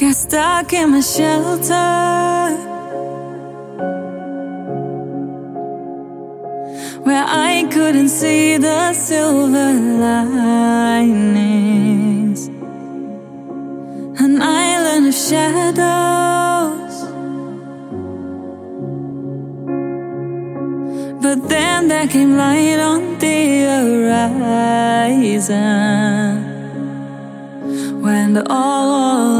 Got stuck in my shelter. Where I couldn't see the silver linings. An island of shadows. But then there came light on the horizon. When all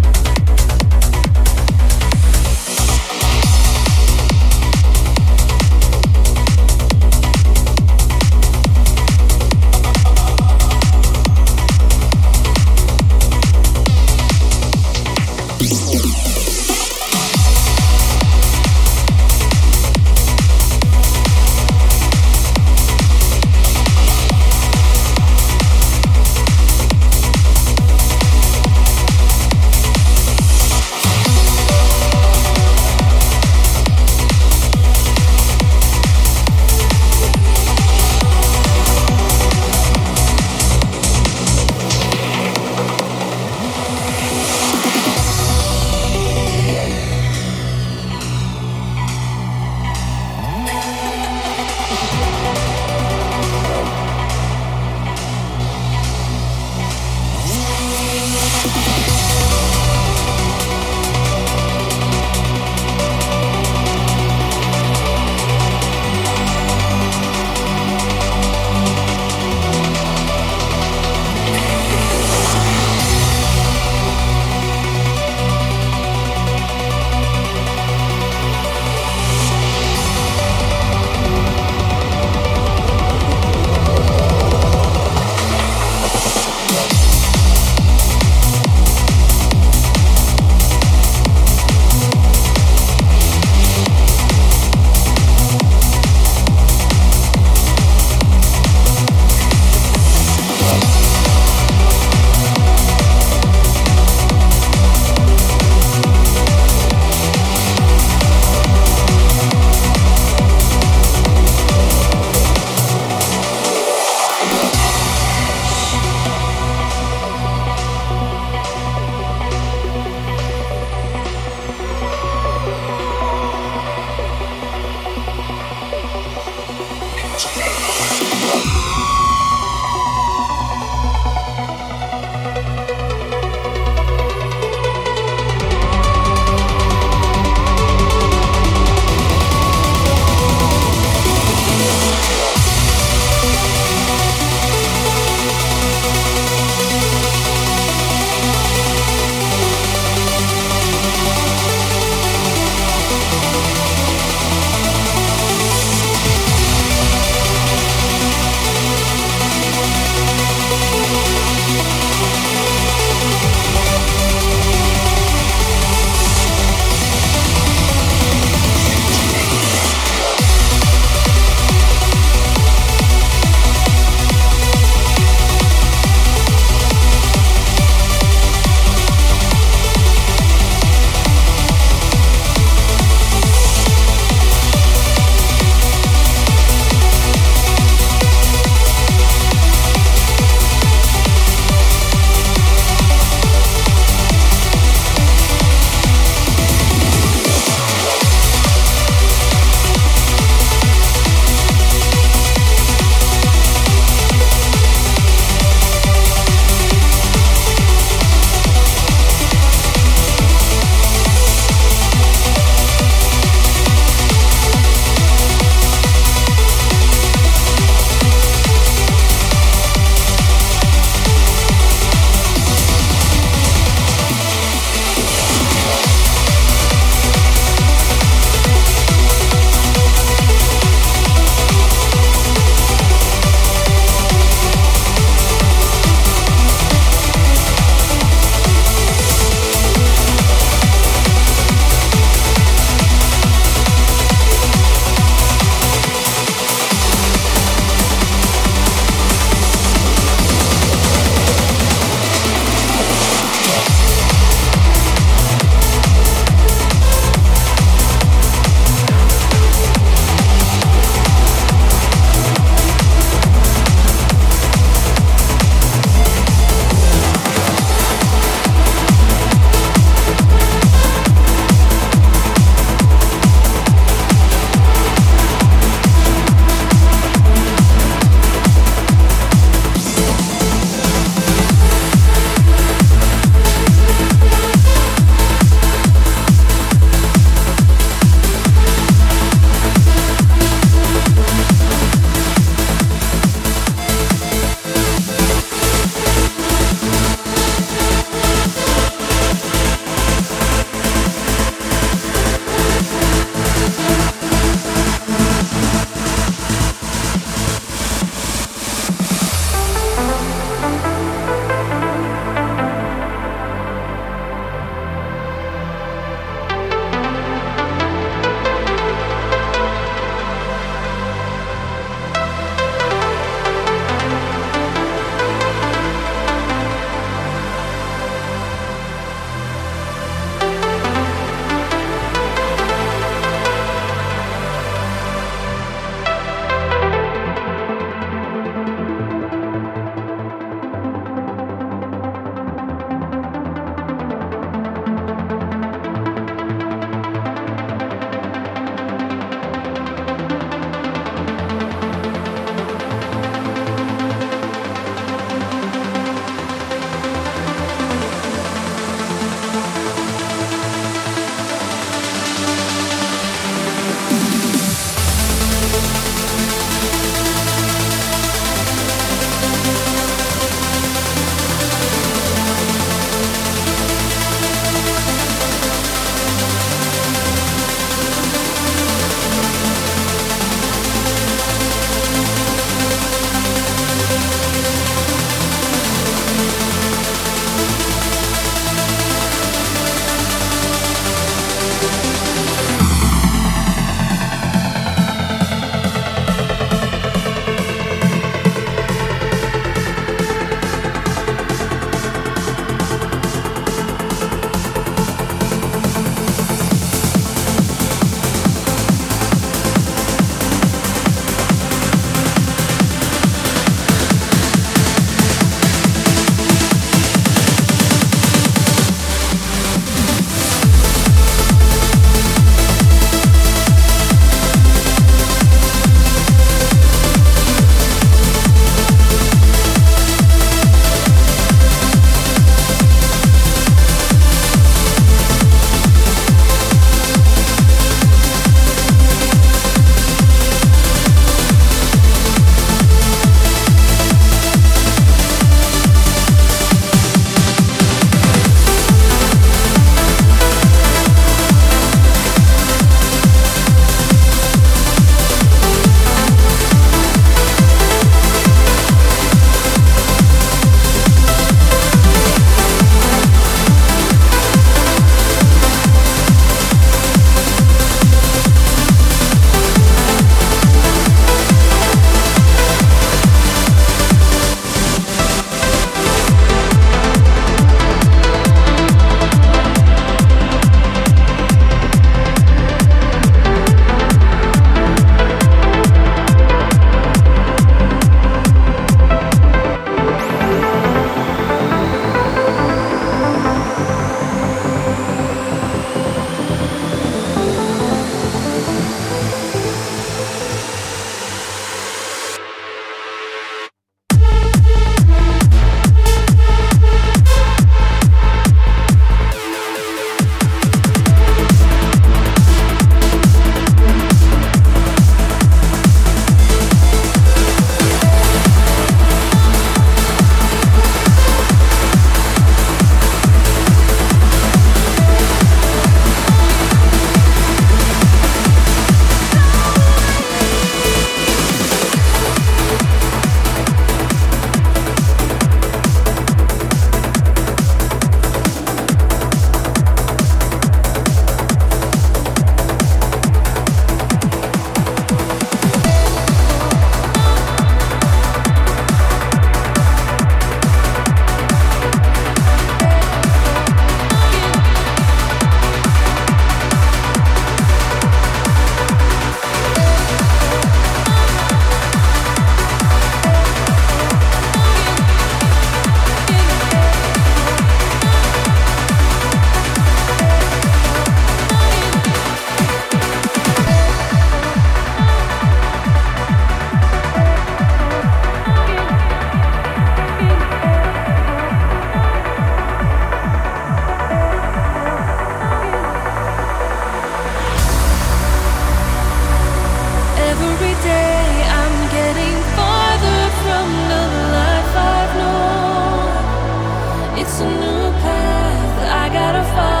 far.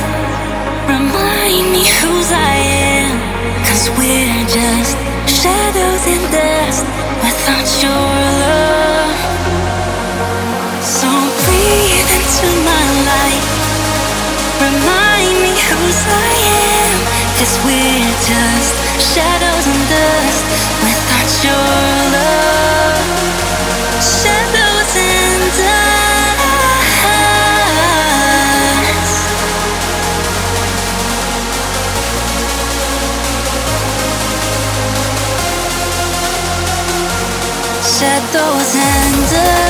remind me who's I we're just shadows and dust without your love. So breathe into my life. Remind me I am. Cause we're just shadows and dust without your love. shadows and